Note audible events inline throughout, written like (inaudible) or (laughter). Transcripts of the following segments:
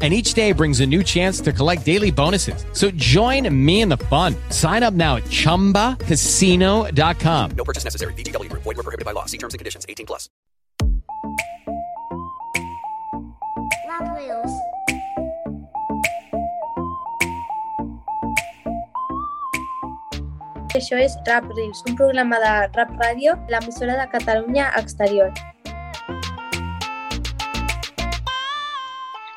and each day brings a new chance to collect daily bonuses. So join me in the fun. Sign up now at ChumbaCasino.com. No purchase necessary. VGW. Void were prohibited by law. See terms and conditions. 18 plus. Rap Reels. Això és Rap Reels, un programa de rap ràdio, l'emissora de Catalunya Exterior.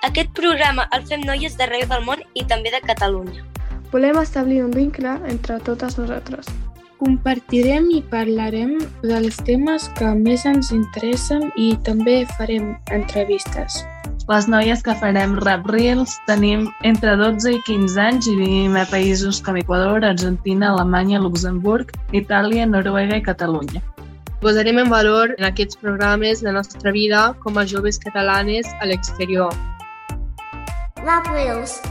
Aquest programa el fem noies d'arreu del món i també de Catalunya. Volem establir un vincle entre totes nosaltres. Compartirem i parlarem dels temes que més ens interessen i també farem entrevistes. Les noies que farem Rap Reels tenim entre 12 i 15 anys i vivim a països com Equador, Argentina, Alemanya, Luxemburg, Itàlia, Noruega i Catalunya. Posarem en valor en aquests programes la nostra vida com a joves catalanes a l'exterior. Rap Reels.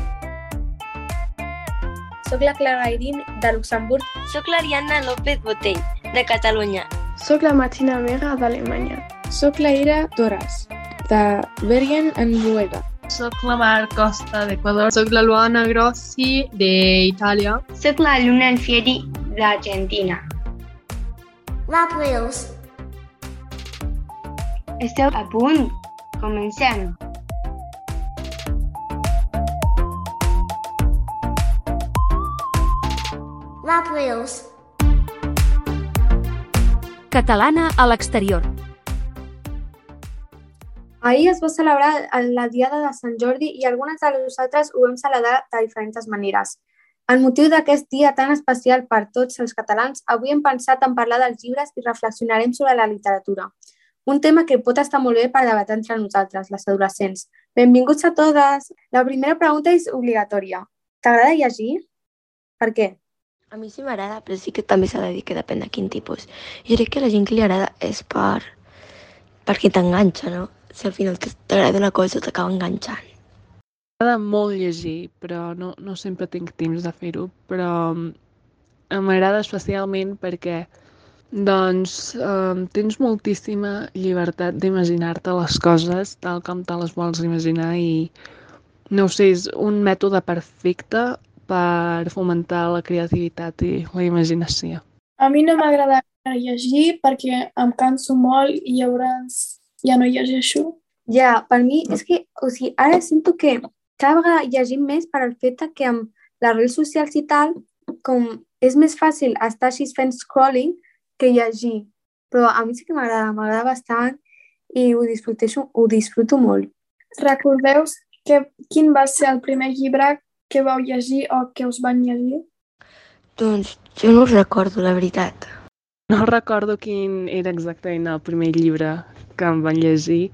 Soc la Clara Irín, de Luxemburg. Soc l'Ariadna López Botell, de Catalunya. Soc la Martina Mera, d'Alemanya. Soc la Ira Torres, de Bergen en Boeda. Soc la Mar Costa d'Equador. Soc la Luana Grossi d'Itàlia. Soc la Luna Alfieri d'Argentina. Rap Reels. Esteu a punt? Comencem. Rap Reels. Catalana a l'exterior. Ahir es va celebrar la Diada de Sant Jordi i algunes de nosaltres ho vam celebrar de diferents maneres. En motiu d'aquest dia tan especial per tots els catalans, avui hem pensat en parlar dels llibres i reflexionarem sobre la literatura. Un tema que pot estar molt bé per debatre entre nosaltres, les adolescents. Benvinguts a totes! La primera pregunta és obligatòria. T'agrada llegir? Per què? A mi sí m'agrada, però sí que també s'ha de dir que depèn de quin tipus. Jo crec que la gent que li agrada és per... perquè t'enganxa, no? Si al final t'agrada una cosa t'acaba enganxant. M'agrada molt llegir, però no, no sempre tinc temps de fer-ho, però m'agrada especialment perquè doncs eh, tens moltíssima llibertat d'imaginar-te les coses tal com te les vols imaginar i no ho sé, és un mètode perfecte per fomentar la creativitat i la imaginació. A mi no m'agrada llegir perquè em canso molt i llavors ja no llegeixo. Ja, per mi és que, o sigui, ara sento que cada vegada llegim més per al fet que amb les redes socials i tal, com és més fàcil estar així fent scrolling que llegir. Però a mi sí que m'agrada, m'agrada bastant i ho disfruteixo, ho disfruto molt. Recordeu que, quin va ser el primer llibre que vau llegir o que us van llegir? Doncs jo no us recordo, la veritat. No recordo quin era exactament el primer llibre que em van llegir,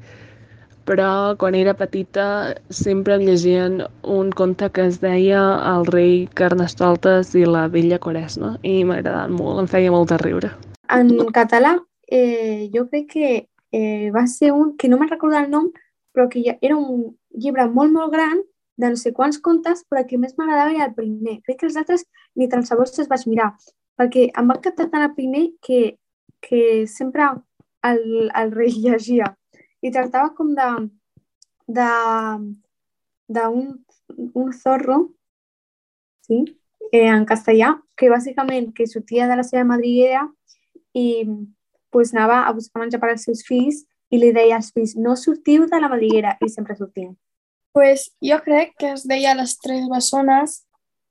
però quan era petita sempre em llegien un conte que es deia El rei Carnestoltes i la vella Quaresma i m'agradava molt, em feia molt de riure. En català, eh, jo crec que eh, va ser un, que no me'n recordo el nom, però que era un llibre molt, molt gran de no sé quants contes, però el que més m'agradava era el primer. Crec que els altres ni tan sols els vaig mirar, perquè em va encantar tant el primer que, que sempre el, el rei (laughs) llegia. I tractava com de d'un un zorro, sí? eh, en castellà, que bàsicament que sortia de la seva madriguera i pues, anava a buscar menjar per als seus fills i li deia als fills, no sortiu de la madriguera, i sempre sortien. Pues jo crec que es deia Les Tres Bessones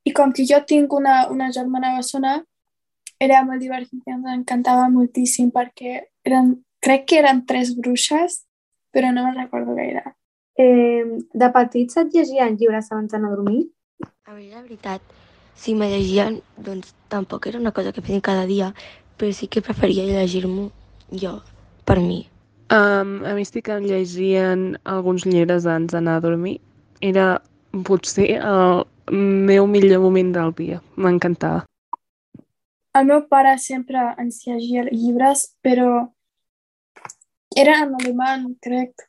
i com que jo tinc una, una germana bessona, era molt divertit, ens encantava moltíssim perquè eren crec que eren tres bruixes, però no me'n recordo gaire. Eh, de petits et llegien llibres abans d'anar a dormir? A mi, la veritat, si me llegien, doncs tampoc era una cosa que fessin cada dia, però sí que preferia llegir-m'ho jo, per mi. Um, a mi sí que em llegien alguns llibres abans d'anar a dormir. Era potser el meu millor moment del dia. M'encantava. El meu pare sempre ens llegia llibres, però era en alemany, crec.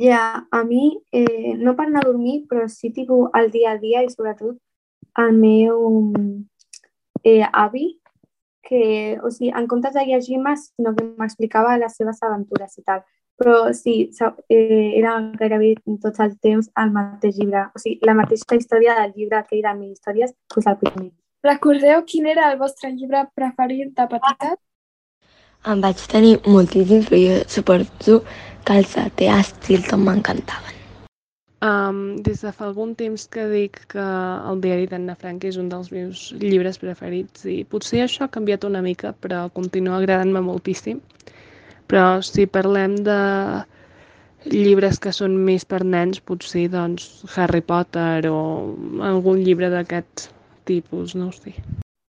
Ja, a mi, eh, no per anar a dormir, però sí tipus al dia a dia i sobretot el meu eh, avi, que, o sigui, en comptes de llegir-me, sinó que m'explicava les seves aventures i tal. Però sí, eh, era gairebé tots els temps el mateix llibre. O sigui, la mateixa història del llibre aquell de mil històries, doncs el primer. Recordeu quin era el vostre llibre preferit de petita? En vaig tenir moltíssims, però jo suposo que els de. Stilton m'encantaven. Um, des de fa algun temps que dic que el diari d'Anna Frank és un dels meus llibres preferits i potser això ha canviat una mica, però continua agradant-me moltíssim. Però si parlem de llibres que són més per nens, potser doncs Harry Potter o algun llibre d'aquest tipus, no ho sé.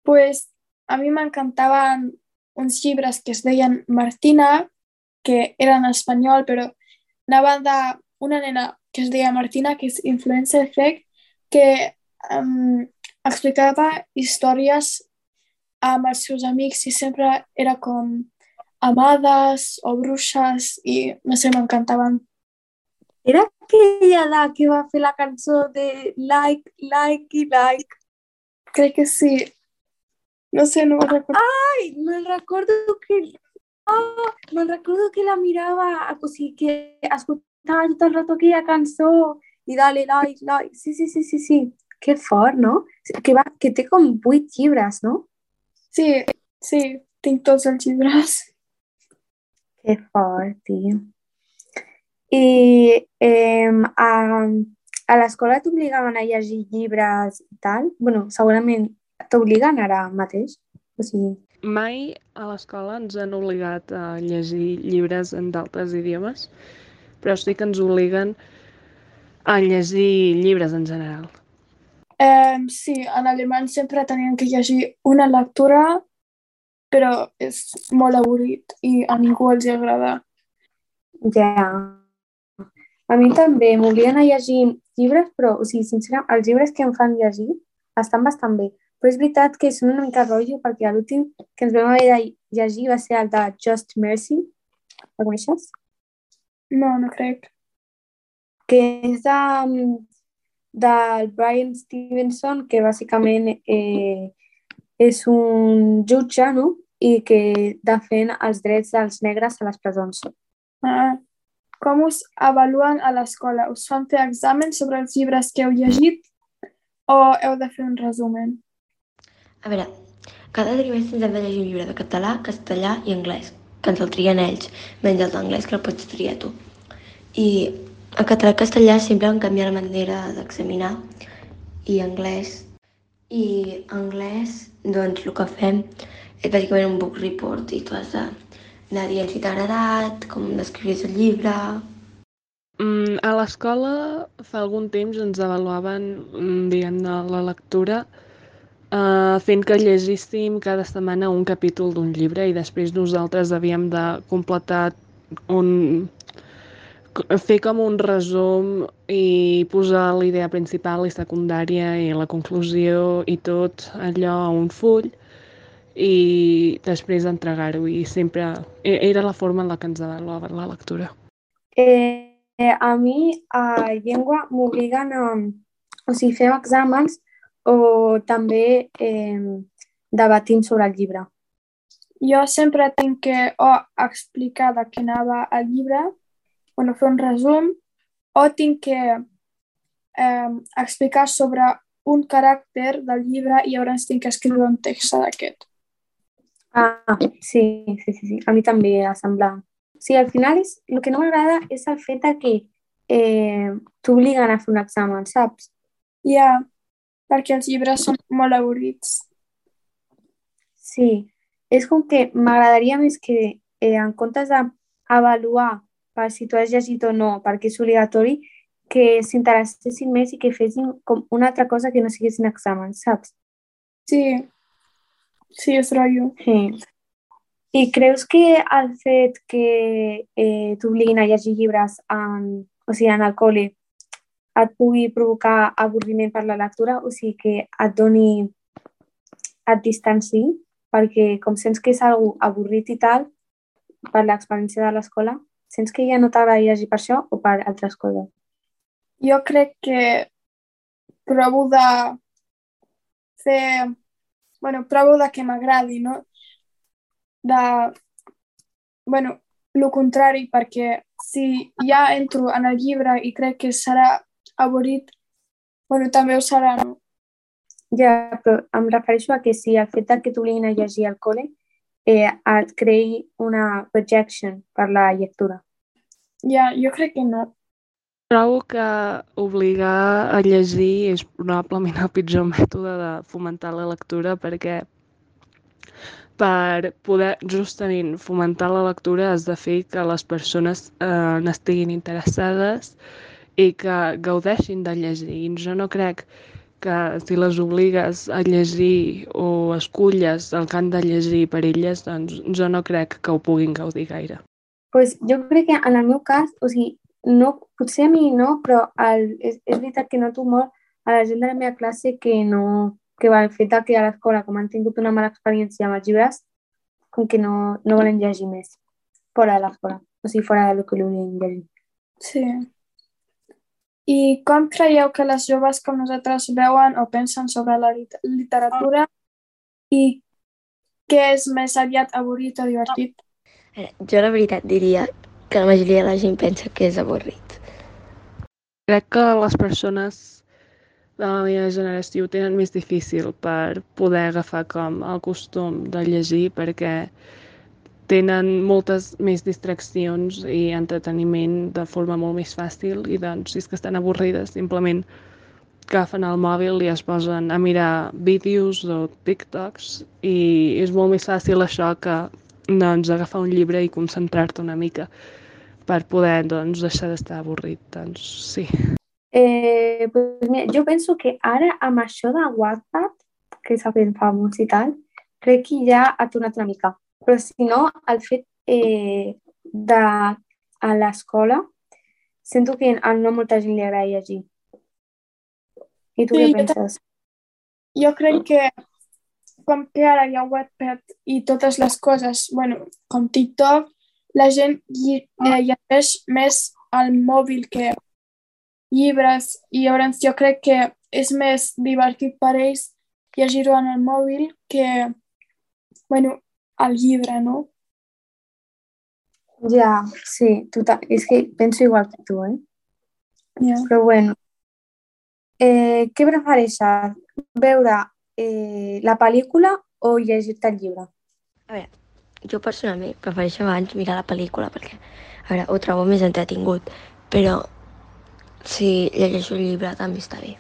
Pues a mi m'encantaven uns llibres que es deien Martina, que eren en espanyol, però anaven d'una nena que es deia Martina, que és influencer effect, que um, explicava històries amb els seus amics i sempre era com amades o bruixes i no sé, m'encantaven. Era aquella la que va fer la cançó de like, like i like. Crec que sí. No sé, no me'n recordo. Ai, me'n recordo que... Oh, me'n recordo que la mirava, o sigui, que escoltava tot el rato aquella cançó i dale like, like. Sí, sí, sí, sí, sí. Que fort, no? Que, va, que té com vuit llibres, no? Sí, sí, tinc tots els llibres. Que fort, tio. I eh, a, a l'escola t'obligaven a llegir llibres i tal? bueno, segurament t'obliguen ara mateix? O sigui... Mai a l'escola ens han obligat a llegir llibres en d'altres idiomes, però sí que ens obliguen a llegir llibres en general. Eh, sí, en alemany sempre tenien que llegir una lectura, però és molt avorrit i a ningú els agrada. Ja. A mi també m'obliguen a llegir llibres, però, o sigui, sincerament, els llibres que em fan llegir estan bastant bé. Però és veritat que són una mica rotllo perquè l'últim que ens vam haver de llegir va ser el de Just Mercy. El coneixes? No, no crec. Que és de, del Brian Stevenson, que bàsicament eh, és un jutge, no? I que defèn els drets dels negres a les presons. Ah, com us avaluen a l'escola? Us fan fer exàmens sobre els llibres que heu llegit o heu de fer un resumen? A veure, cada trimestre ens hem de llegir un llibre de català, castellà i anglès, que ens el trien ells, menys el d'anglès que el pots triar tu. I a català i castellà sempre han canviat la manera d'examinar i anglès. I anglès, doncs el que fem és bàsicament un book report i tu has d'anar dient si t'ha agradat, com descrius el llibre... Mm, a l'escola fa algun temps ens avaluaven, diguem-ne, la lectura uh, fent que llegíssim cada setmana un capítol d'un llibre i després nosaltres havíem de completar un fer com un resum i posar la idea principal i secundària i la conclusió i tot allò a un full i després entregar-ho i sempre era la forma en la que ens avaluava la lectura. Eh, a mi a llengua m'obliguen a... O sigui, fem exàmens o també eh, debatim sobre el llibre? Jo sempre tinc que o explicar de què anava el llibre, o no fer un resum, o tinc que eh, explicar sobre un caràcter del llibre i llavors tinc que escriure un text d'aquest. Ah, sí, sí, sí, sí. A mi també sembla. Sí, al final és, el que no m'agrada és el fet que eh, t'obliguen a fer un examen, saps? Ja, yeah perquè els llibres són molt avorrits. Sí, és com que m'agradaria més que eh, en comptes d'avaluar per si tu has llegit o no, perquè és obligatori, que s'interessessin més i que fessin com una altra cosa que no siguessin exàmens, saps? Sí, sí, és rotllo. Sí. I creus que el fet que eh, t'obliguin a llegir llibres en, o sigui, en el col·le et pugui provocar avorriment per la lectura, o sigui, que et doni, et distanci, perquè com sents que és algú avorrit i tal, per l'experiència de l'escola, sents que ja no t'agrada llegir per això o per altres coses? Jo crec que provo de fer... bueno, provo de que m'agradi, no? De... bueno, el contrari, perquè si ja entro en el llibre i crec que serà avorrit, bueno, també ho serà, no? Ja, però em refereixo a que si el fet que t'obliguin a llegir al col·le eh, et creï una rejection per la lectura. Ja, jo crec que no. Trobo que obligar a llegir és probablement el pitjor mètode de fomentar la lectura perquè per poder justament fomentar la lectura has de fer que les persones eh, n'estiguin interessades i que gaudeixin de llegir. I jo no crec que si les obligues a llegir o esculles el que han de llegir per elles, doncs jo no crec que ho puguin gaudir gaire. Pues jo crec que en el meu cas, o sigui, no, potser a mi no, però el, és, és veritat que noto molt a la gent de la meva classe que no, que va, el fet que a l'escola, com han tingut una mala experiència amb els llibres, com que no, no volen llegir més fora de l'escola, o sigui, fora del que volien llegir. Sí. I com creieu que les joves com nosaltres veuen o pensen sobre la lit literatura i què és més aviat avorrit o divertit? Jo la veritat diria que la majoria de la gent pensa que és avorrit. Crec que les persones de la meva generació ho tenen més difícil per poder agafar com el costum de llegir perquè tenen moltes més distraccions i entreteniment de forma molt més fàcil i doncs si és que estan avorrides simplement agafen el mòbil i es posen a mirar vídeos o TikToks i és molt més fàcil això que doncs, agafar un llibre i concentrar-te una mica per poder doncs, deixar d'estar avorrit. Doncs sí. Eh, pues mira, jo penso que ara amb això de WhatsApp, que s'ha fet famós i tal, crec que ja ha tornat una mica. Però si no, el fet eh, de a l'escola, sento que a no molta gent li agrada llegir. I tu Sí, què jo penses? Jo crec que com que ara hi ha Wattpad i totes les coses, bueno, com TikTok, la gent lli eh, llegeix més al mòbil que llibres i llavors jo crec que és més divertit per ells llegir-ho en el mòbil que, bueno, el llibre, no? Ja, sí, total. És que penso igual que tu, eh? Ja. Però bueno. Eh, què prefereixes? Veure eh, la pel·lícula o llegir-te el llibre? A veure, jo personalment prefereixo abans mirar la pel·lícula perquè, a veure, ho trobo més entretingut, però si llegeixo el llibre també està bé.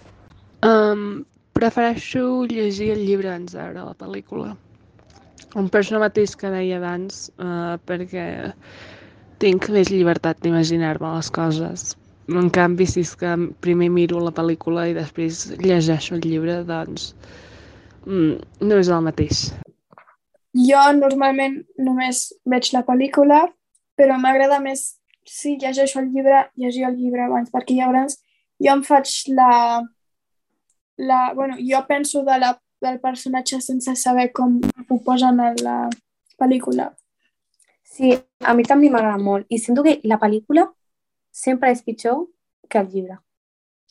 Um, prefereixo llegir el llibre abans de veure la pel·lícula. Em penso el mateix que deia abans, uh, perquè tinc més llibertat d'imaginar-me les coses. En canvi, si és que primer miro la pel·lícula i després llegeixo el llibre, doncs mm, no és el mateix. Jo normalment només veig la pel·lícula, però m'agrada més, si llegeixo el llibre, llegir el llibre abans, perquè llavors jo em faig la... la bueno, jo penso de la, del personatge sense saber com ho posen a la pel·lícula. Sí, a mi també m'agrada molt. I sento que la pel·lícula sempre és pitjor que el llibre.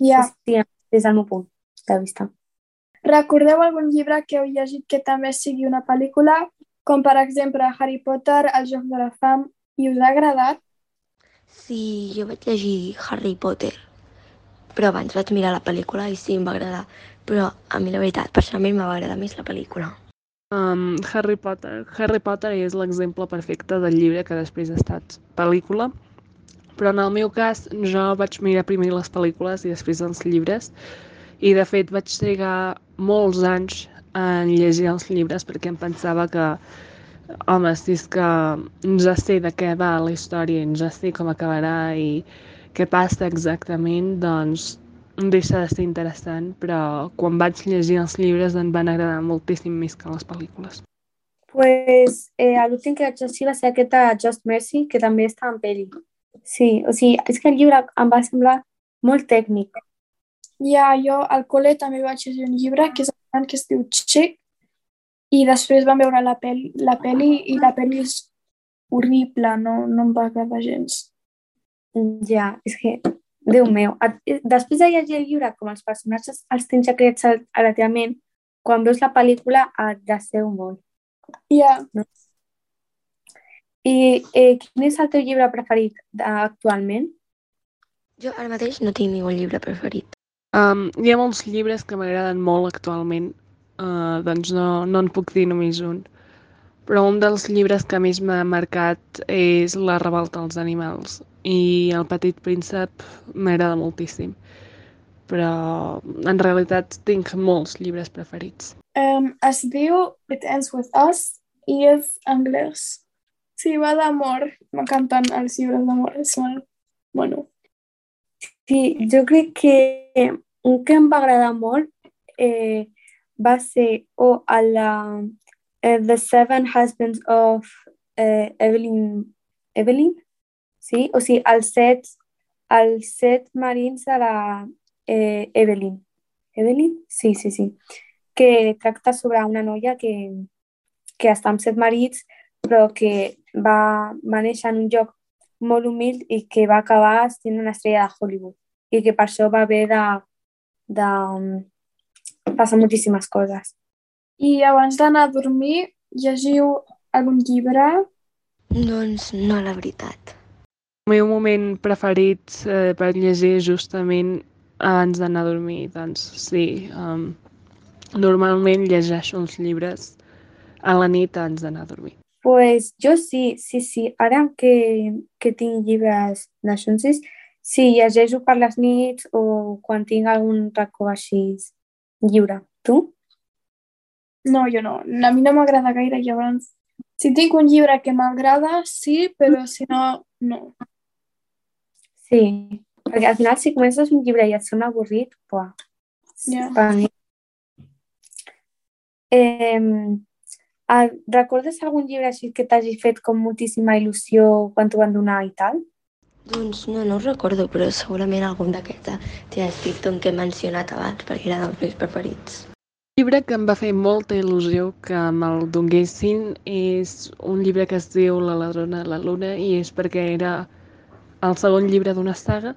Ja. Sí, des del meu punt de vista. Recordeu algun llibre que heu llegit que també sigui una pel·lícula, com per exemple Harry Potter, El joc de la fam, i us ha agradat? Sí, jo vaig llegir Harry Potter, però abans vaig mirar la pel·lícula i sí, em va agradar. Però a mi la veritat, personalment m'va agradar més la pel·lícula. Um, Harry Potter. Harry Potter és l'exemple perfecte del llibre que després ha estat pel·lícula, però en el meu cas jo vaig mirar primer les pel·lícules i després els llibres i de fet vaig trigar molts anys en llegir els llibres perquè em pensava que home, si és que ja sé de què va la història, ja sé com acabarà i què passa exactament, doncs deixa de ser interessant, però quan vaig llegir els llibres em van agradar moltíssim més que les pel·lícules. Pues eh, l'últim que vaig llegir va ser aquest de Just Mercy, que també està en pel·li. Sí, o sigui, és que el llibre em va semblar molt tècnic. Ja, jo al col·le també vaig llegir un llibre que, és, que es diu Chick i després vam veure la, pel la pel·li i la pel·li és horrible, no, no em va agradar gens. Ja, és que, Déu meu, després de llegir el llibre, com els personatges els tens ja creats a la teva ment, quan veus la pel·lícula et deseu molt. Ja. No? I eh, quin és el teu llibre preferit actualment? Jo ara mateix no tinc ningú llibre preferit. Um, hi ha molts llibres que m'agraden molt actualment, uh, doncs no, no en puc dir només un. Però un dels llibres que més m'ha marcat és La revolta dels animals i El petit príncep m'agrada moltíssim. Però en realitat tinc molts llibres preferits. Um, es diu It Ends With Us i és anglès. Sí, va d'amor. M'encanten els llibres d'amor. Molt... Bueno. Sí, jo crec que un que em va agradar molt eh, va ser o oh, a la uh, The Seven Husbands of uh, Evelyn Evelyn sí? o sigui, els set, els set marins de la eh, Evelyn. Evelyn? Sí, sí, sí. Que tracta sobre una noia que, que està amb set marits, però que va, va néixer en un lloc molt humil i que va acabar sent una estrella de Hollywood i que per això va haver de, de passar moltíssimes coses. I abans d'anar a dormir, llegiu algun llibre? Doncs no, la veritat. El meu moment preferit eh, per llegir justament abans d'anar a dormir, doncs sí. Um, normalment llegeixo els llibres a la nit abans d'anar a dormir. Pues jo sí, sí, sí. Ara que, que tinc llibres d'això, sí, llegeixo per les nits o quan tinc algun racó així lliure. Tu? No, jo no. A mi no m'agrada gaire, llavors... Si tinc un llibre que m'agrada, sí, però si no, no. Sí, perquè al final si comences un llibre i et sona avorrit, buah, yeah. per mi. Eh, recordes algun llibre així que t'hagi fet com moltíssima il·lusió quan t'ho van donar i tal? Doncs no, no ho recordo, però segurament algun d'aquests t'he escrit que he mencionat abans perquè era dels meus preferits. Llibre que em va fer molta il·lusió que me'l donguessin és un llibre que es diu La ladrona de la luna i és perquè era el segon llibre d'una saga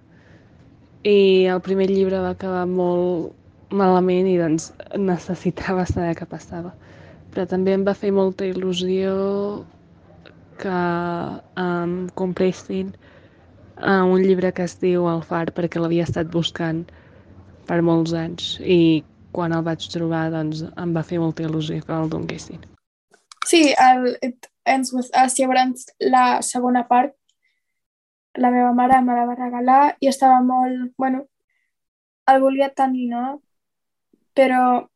i el primer llibre va acabar molt malament i doncs necessitava saber què passava. Però també em va fer molta il·lusió que em compressin un llibre que es diu El far perquè l'havia estat buscant per molts anys i quan el vaig trobar doncs em va fer molta il·lusió que el donguessin. Sí, el It Ends With Us, llavors la segona part la meva mare me la va regalar i estava molt... bueno, el volia tenir, no? Però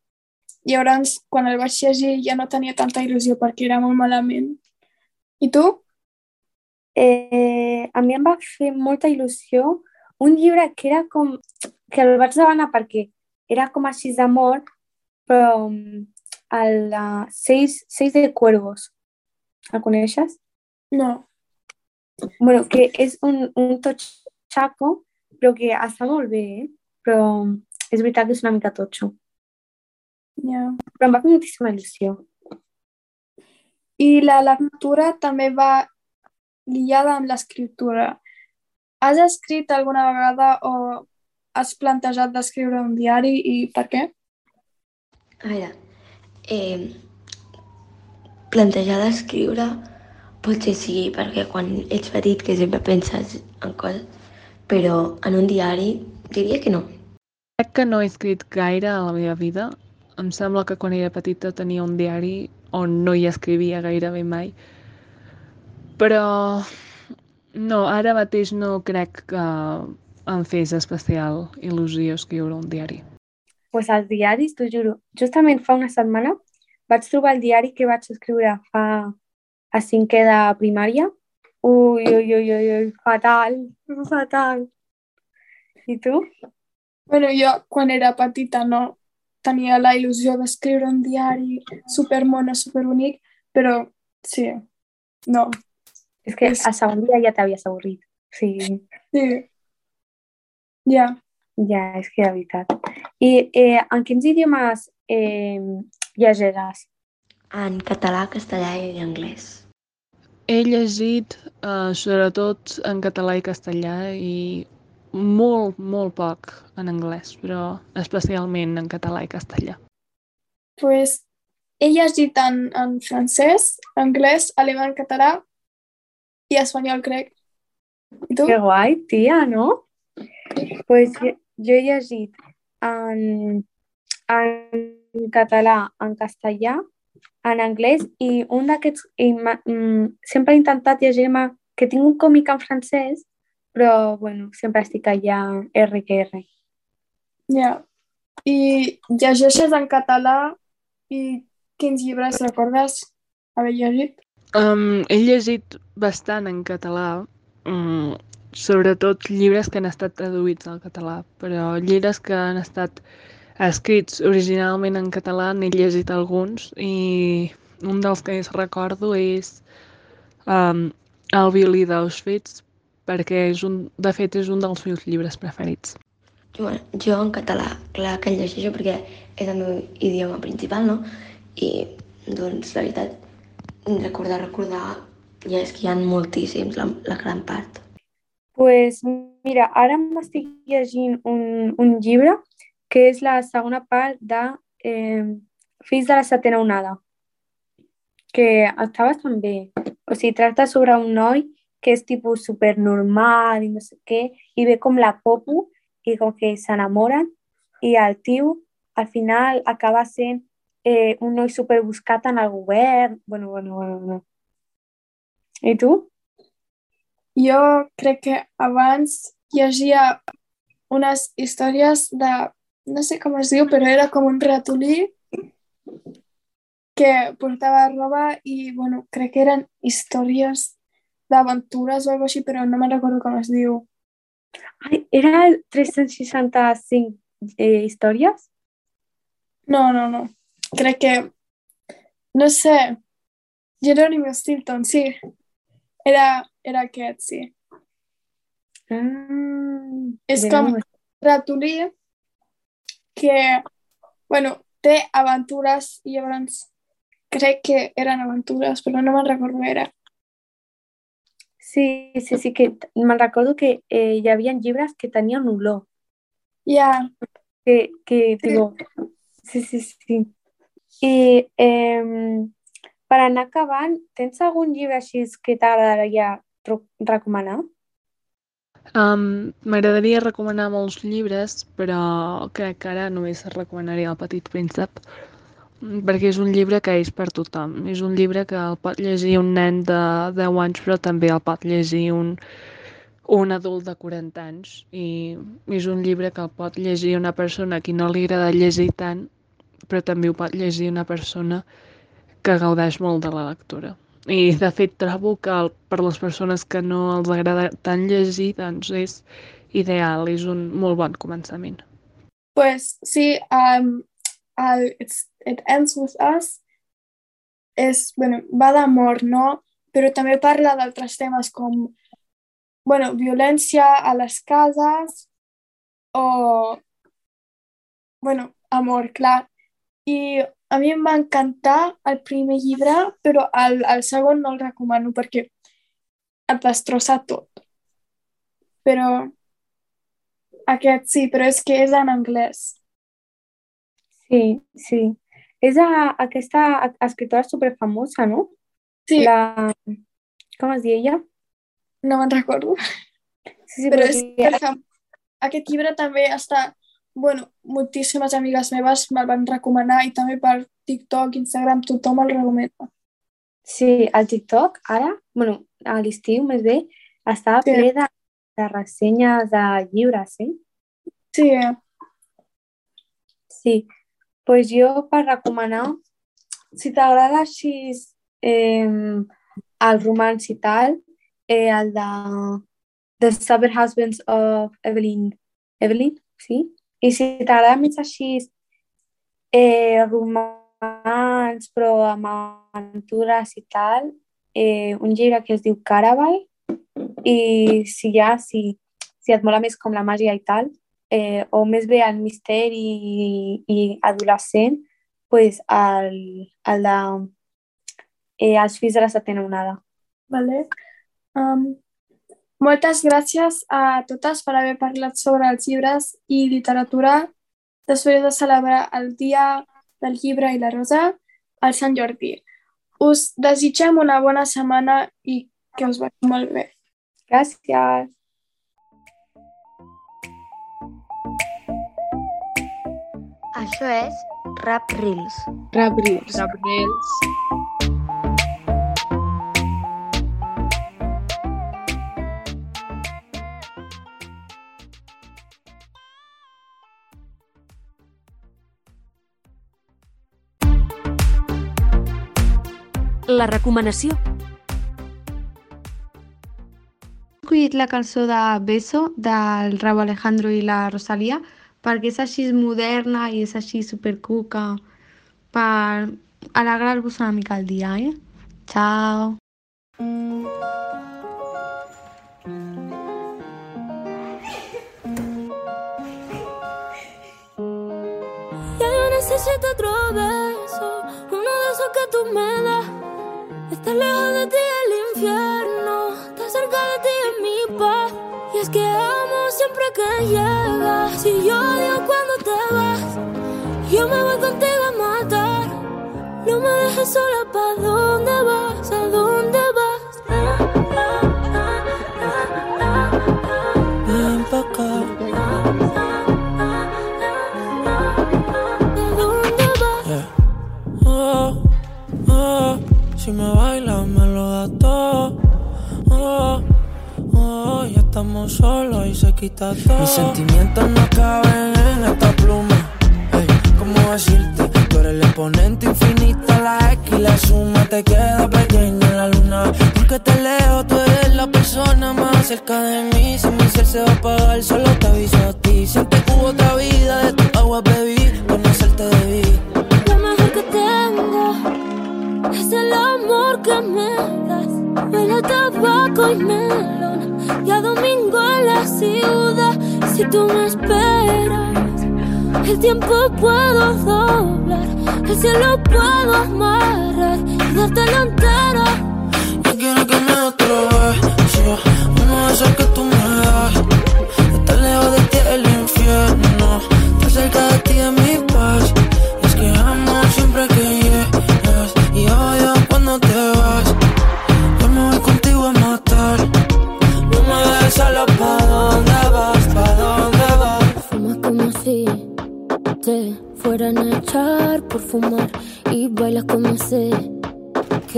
llavors, quan el vaig llegir, ja no tenia tanta il·lusió perquè era molt malament. I tu? Eh, a mi em va fer molta il·lusió un llibre que era com... que el vaig demanar perquè era com així d'amor, però el uh, Seis, Seis de Cuervos. El coneixes? No. Bueno, que és un, un totxaco, però que està molt bé, eh? però és veritat que és una mica totxo. Yeah. Però em va fer moltíssima il·lusió. I la lectura també va lligada amb l'escriptura. Has escrit alguna vegada o has plantejat d'escriure un diari i per què? A veure, eh, plantejar d'escriure Potser sí, perquè quan ets petit que sempre penses en coses, però en un diari diria que no. Crec que no he escrit gaire a la meva vida. Em sembla que quan era petita tenia un diari on no hi escrivia gairebé mai. Però no, ara mateix no crec que em fes especial il·lusió escriure un diari. Pues els diaris, t'ho juro. Justament fa una setmana vaig trobar el diari que vaig escriure fa a cinquè de primària. Ui, ui, ui, ui, ui, fatal, fatal. I tu? Bueno, jo quan era petita no tenia la il·lusió d'escriure un diari supermono, superbonic, però sí, no. És que a segon dia ja t'havies avorrit. Sí. Sí. Ja. Ja, és que de veritat. I eh, en quins idiomes eh, llegiràs? En català, castellà i anglès. He llegit eh, sobretot en català i castellà i molt, molt poc en anglès, però especialment en català i castellà. Pues he llegit en, en francès, anglès, alemany, català i espanyol, crec. I tu? Que guai, tia, no? Pues jo, jo he llegit en, en català, en castellà, en anglès i un d'aquests... mm, Sempre he intentat llegir-me que tinc un còmic en francès, però bueno, sempre estic allà R que R. Ja. I llegeixes en català i quins llibres recordes haver llegit? Um, he llegit bastant en català, um, sobretot llibres que han estat traduïts al català, però llibres que han estat escrits originalment en català n'he llegit alguns i un dels que més recordo és um, El violí d'Auschwitz, perquè és un, de fet és un dels meus llibres preferits. Bueno, jo en català, clar que el llegeixo perquè és el meu idioma principal, no? I, doncs, la veritat, recordar, recordar, ja és que hi ha moltíssims, la, la gran part. Pues mira, ara m'estic llegint un, un llibre que és la segona part de eh, Fills de la setena onada, que està bastant bé. O sigui, tracta sobre un noi que és tipus supernormal i no sé què, i ve com la popu i com que s'enamoren i el tio al final acaba sent eh, un noi superbuscat en el govern. Bueno, bueno, bueno, bueno. I tu? Jo crec que abans llegia unes històries de, no sé com es diu, però era com un ratolí que portava roba i, bueno, crec que eren històries d'aventures o alguna així, però no me'n recordo com es diu. Ai, era el 365 eh, històries? No, no, no. Crec que, no sé, Jerónimo Stilton, sí. Era, era aquest, sí. Ah, És com ratolí que, bueno, té aventures i llavors crec que eren aventures, però no me'n recordo era. Sí, sí, sí, que me'n recordo que eh, hi havia llibres que tenien olor. Ja. Que, que digo, sí, sí, sí. I eh, per anar acabant, tens algun llibre així que t'agradaria recomanar? Um, M'agradaria recomanar molts llibres, però crec que ara només recomanaria El petit príncep, perquè és un llibre que és per tothom. És un llibre que el pot llegir un nen de 10 anys, però també el pot llegir un, un adult de 40 anys. I és un llibre que el pot llegir una persona a qui no li agrada llegir tant, però també ho pot llegir una persona que gaudeix molt de la lectura. I de fet trobo que el, per les persones que no els agrada tant llegir, doncs és ideal, és un molt bon començament. Pues sí, um, el It's, It Ends With Us és, bueno, va d'amor, no? Però també parla d'altres temes com, bueno, violència a les cases o, bueno, amor, clar. I a mi em va encantar el primer llibre, però el, el segon no el recomano perquè et destrossa tot. Però aquest sí, però és que és en anglès. Sí, sí. És a, aquesta escriptora superfamosa, no? Sí. La... Com es diu ella? No me'n recordo. Sí, sí, però però és superfam... Aquest llibre també està... Bueno, moltíssimes amigues meves me'l van recomanar i també per TikTok, Instagram, tothom el recomana. Sí, al TikTok ara, bueno, a l'estiu més bé, estava Sí. ple de, de ressenyes de llibres, eh? Sí, Sí, pues jo per recomanar, si t'agrada així eh, el romans i tal, eh, el de The Stubborn Husbands of Evelyn, Evelyn, sí? I si t'agrada més així eh, romans, però amb aventures i tal, eh, un llibre que es diu Caraval, i si ja, si, si et mola més com la màgia i tal, eh, o més bé el misteri i, i adolescent, pues el, el de eh, Els fills de la setena onada. Vale. Um, moltes gràcies a totes per haver parlat sobre els llibres i literatura després de celebrar el Dia del Llibre i la Rosa al Sant Jordi. Us desitgem una bona setmana i que us vagi molt bé. Gràcies. Això és Rap Reels. Rap Reels. Rap Reels. La recomanació. He escollit la cançó de Beso del Rauw Alejandro i la Rosalia perquè és així moderna i és així supercuca per alegrar-vos una mica el dia, eh? Ciao! Ya yo necesito otro beso, uno de esos que tú me das. Estar lejos de ti el infierno, estar cerca de ti es mi paz. Y es que amo siempre que llegas, y yo odio cuando te vas. Yo me voy contigo a matar, no me dejes sola, ¿pa' dónde vas? ¿A dónde solos y se quita todo. Mis sentimientos no caben en esta pluma. Ey, ¿cómo decirte? Tú eres el exponente infinito, la X y la suma te queda pequeña en la luna. Porque te leo, tú eres la persona más cerca de mí. Si mi ser se va a apagar, solo te aviso a ti. Siempre hubo otra vida, tú me esperas, el tiempo puedo doblar. El cielo puedo amarrar y dártelo entero. Yo quiero que me beso, uno de esos que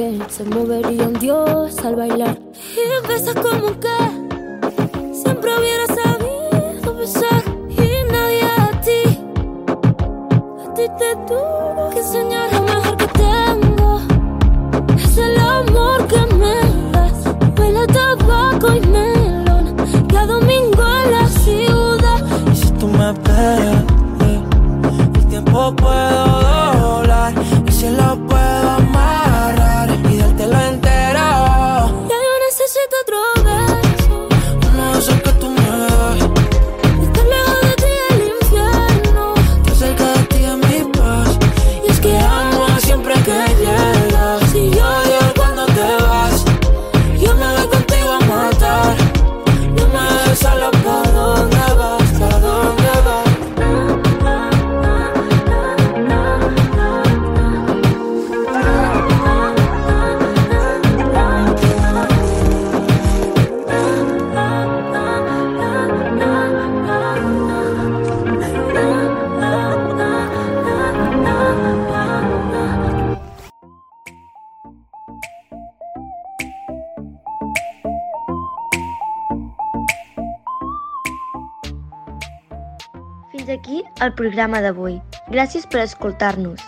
que se movería un dios al bailar. Y besas como que siempre hubiera sabido besar y nadie a ti a ti te tuvo que enseñar lo mejor que tengo. Es el amor que me das huele tabaco y melón. Y a domingo en la ciudad. Y si tú me esperas, eh, el tiempo puedo el programa d'avui. Gràcies per escoltar-nos.